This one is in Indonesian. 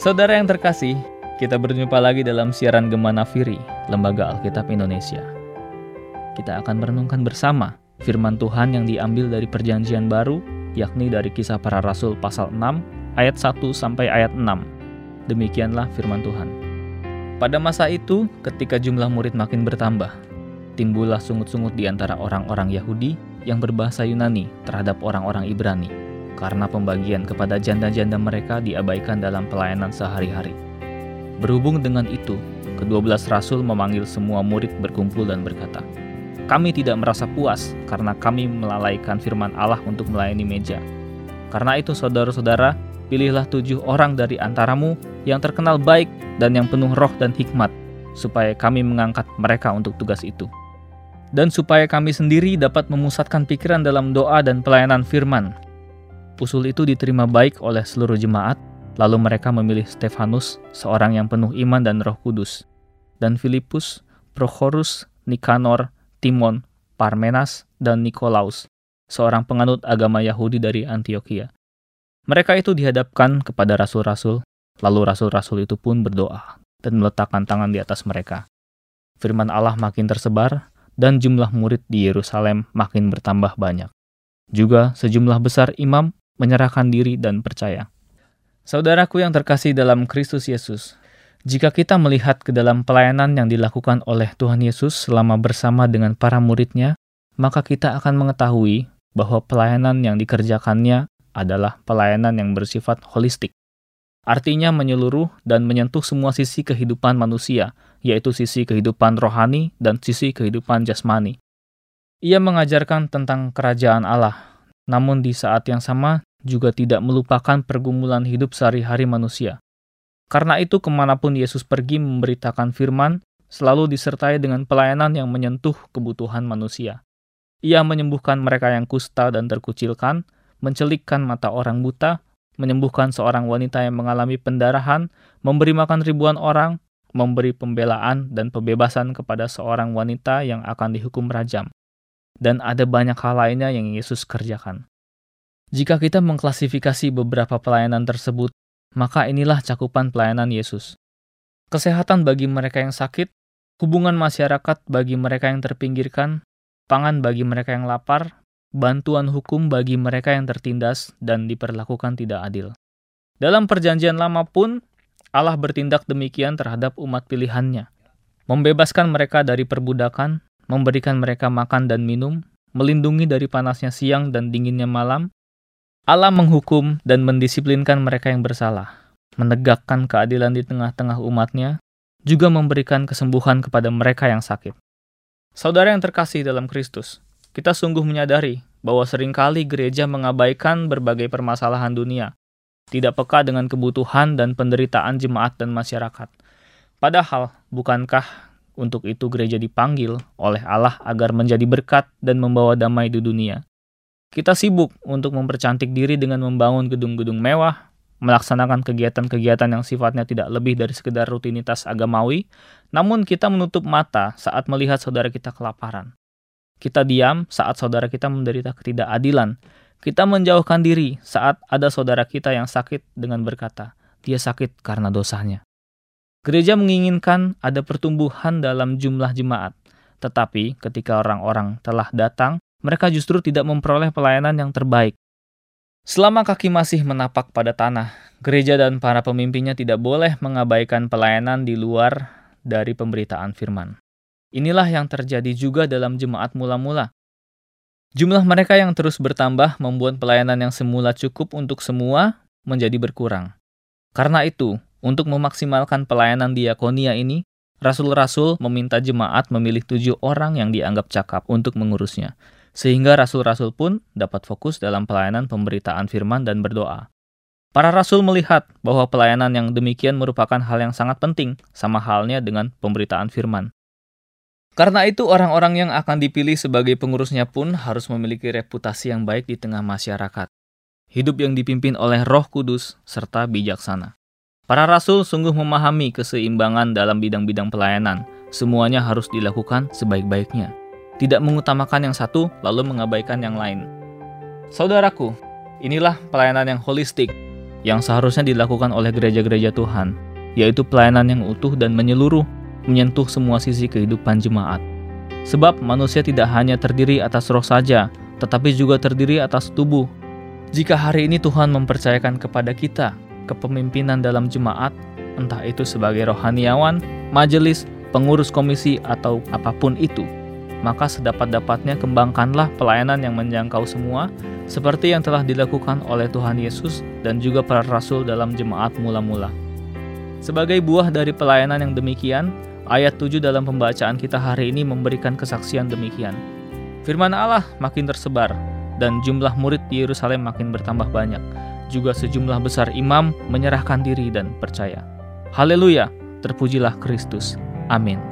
Saudara yang terkasih, kita berjumpa lagi dalam siaran Gema Nafiri, Lembaga Alkitab Indonesia. Kita akan merenungkan bersama firman Tuhan yang diambil dari perjanjian baru, yakni dari kisah para rasul pasal 6, ayat 1 sampai ayat 6. Demikianlah firman Tuhan. Pada masa itu, ketika jumlah murid makin bertambah, timbullah sungut-sungut di antara orang-orang Yahudi yang berbahasa Yunani terhadap orang-orang Ibrani karena pembagian kepada janda-janda mereka diabaikan dalam pelayanan sehari-hari. Berhubung dengan itu, kedua belas rasul memanggil semua murid berkumpul dan berkata, Kami tidak merasa puas karena kami melalaikan firman Allah untuk melayani meja. Karena itu saudara-saudara, pilihlah tujuh orang dari antaramu yang terkenal baik dan yang penuh roh dan hikmat, supaya kami mengangkat mereka untuk tugas itu. Dan supaya kami sendiri dapat memusatkan pikiran dalam doa dan pelayanan firman, Usul itu diterima baik oleh seluruh jemaat, lalu mereka memilih Stefanus, seorang yang penuh iman dan roh kudus, dan Filipus, Prochorus, Nikanor, Timon, Parmenas, dan Nikolaus, seorang penganut agama Yahudi dari Antioquia. Mereka itu dihadapkan kepada rasul-rasul, lalu rasul-rasul itu pun berdoa dan meletakkan tangan di atas mereka. Firman Allah makin tersebar, dan jumlah murid di Yerusalem makin bertambah banyak. Juga sejumlah besar imam menyerahkan diri dan percaya. Saudaraku yang terkasih dalam Kristus Yesus, jika kita melihat ke dalam pelayanan yang dilakukan oleh Tuhan Yesus selama bersama dengan para muridnya, maka kita akan mengetahui bahwa pelayanan yang dikerjakannya adalah pelayanan yang bersifat holistik. Artinya menyeluruh dan menyentuh semua sisi kehidupan manusia, yaitu sisi kehidupan rohani dan sisi kehidupan jasmani. Ia mengajarkan tentang kerajaan Allah, namun di saat yang sama juga tidak melupakan pergumulan hidup sehari-hari manusia. Karena itu ke mana pun Yesus pergi memberitakan firman, selalu disertai dengan pelayanan yang menyentuh kebutuhan manusia. Ia menyembuhkan mereka yang kusta dan terkucilkan, mencelikkan mata orang buta, menyembuhkan seorang wanita yang mengalami pendarahan, memberi makan ribuan orang, memberi pembelaan dan pembebasan kepada seorang wanita yang akan dihukum rajam. Dan ada banyak hal lainnya yang Yesus kerjakan. Jika kita mengklasifikasi beberapa pelayanan tersebut, maka inilah cakupan pelayanan Yesus. Kesehatan bagi mereka yang sakit, hubungan masyarakat bagi mereka yang terpinggirkan, pangan bagi mereka yang lapar, bantuan hukum bagi mereka yang tertindas dan diperlakukan tidak adil. Dalam perjanjian lama pun, Allah bertindak demikian terhadap umat pilihannya. Membebaskan mereka dari perbudakan, memberikan mereka makan dan minum, melindungi dari panasnya siang dan dinginnya malam, Allah menghukum dan mendisiplinkan mereka yang bersalah, menegakkan keadilan di tengah-tengah umatnya, juga memberikan kesembuhan kepada mereka yang sakit. Saudara yang terkasih dalam Kristus, kita sungguh menyadari bahwa sering kali gereja mengabaikan berbagai permasalahan dunia, tidak peka dengan kebutuhan dan penderitaan jemaat dan masyarakat. Padahal, bukankah untuk itu gereja dipanggil oleh Allah agar menjadi berkat dan membawa damai di dunia? Kita sibuk untuk mempercantik diri dengan membangun gedung-gedung mewah, melaksanakan kegiatan-kegiatan yang sifatnya tidak lebih dari sekedar rutinitas agamawi, namun kita menutup mata saat melihat saudara kita kelaparan. Kita diam saat saudara kita menderita ketidakadilan. Kita menjauhkan diri saat ada saudara kita yang sakit dengan berkata, dia sakit karena dosanya. Gereja menginginkan ada pertumbuhan dalam jumlah jemaat, tetapi ketika orang-orang telah datang mereka justru tidak memperoleh pelayanan yang terbaik. Selama kaki masih menapak pada tanah, gereja dan para pemimpinnya tidak boleh mengabaikan pelayanan di luar dari pemberitaan firman. Inilah yang terjadi juga dalam jemaat mula-mula. Jumlah mereka yang terus bertambah membuat pelayanan yang semula cukup untuk semua menjadi berkurang. Karena itu, untuk memaksimalkan pelayanan diakonia ini, rasul-rasul meminta jemaat memilih tujuh orang yang dianggap cakap untuk mengurusnya sehingga rasul-rasul pun dapat fokus dalam pelayanan pemberitaan firman dan berdoa. Para rasul melihat bahwa pelayanan yang demikian merupakan hal yang sangat penting, sama halnya dengan pemberitaan firman. Karena itu, orang-orang yang akan dipilih sebagai pengurusnya pun harus memiliki reputasi yang baik di tengah masyarakat. Hidup yang dipimpin oleh Roh Kudus serta bijaksana. Para rasul sungguh memahami keseimbangan dalam bidang-bidang pelayanan. Semuanya harus dilakukan sebaik-baiknya tidak mengutamakan yang satu lalu mengabaikan yang lain. Saudaraku, inilah pelayanan yang holistik, yang seharusnya dilakukan oleh gereja-gereja Tuhan, yaitu pelayanan yang utuh dan menyeluruh, menyentuh semua sisi kehidupan jemaat. Sebab manusia tidak hanya terdiri atas roh saja, tetapi juga terdiri atas tubuh. Jika hari ini Tuhan mempercayakan kepada kita kepemimpinan dalam jemaat, entah itu sebagai rohaniawan, majelis, pengurus komisi, atau apa pun itu, maka sedapat-dapatnya kembangkanlah pelayanan yang menjangkau semua, seperti yang telah dilakukan oleh Tuhan Yesus dan juga para rasul dalam jemaat mula-mula. Sebagai buah dari pelayanan yang demikian, ayat 7 dalam pembacaan kita hari ini memberikan kesaksian demikian. Firman Allah makin tersebar, dan jumlah murid di Yerusalem makin bertambah banyak. Juga sejumlah besar imam menyerahkan diri dan percaya. Haleluya, terpujilah Kristus. Amin.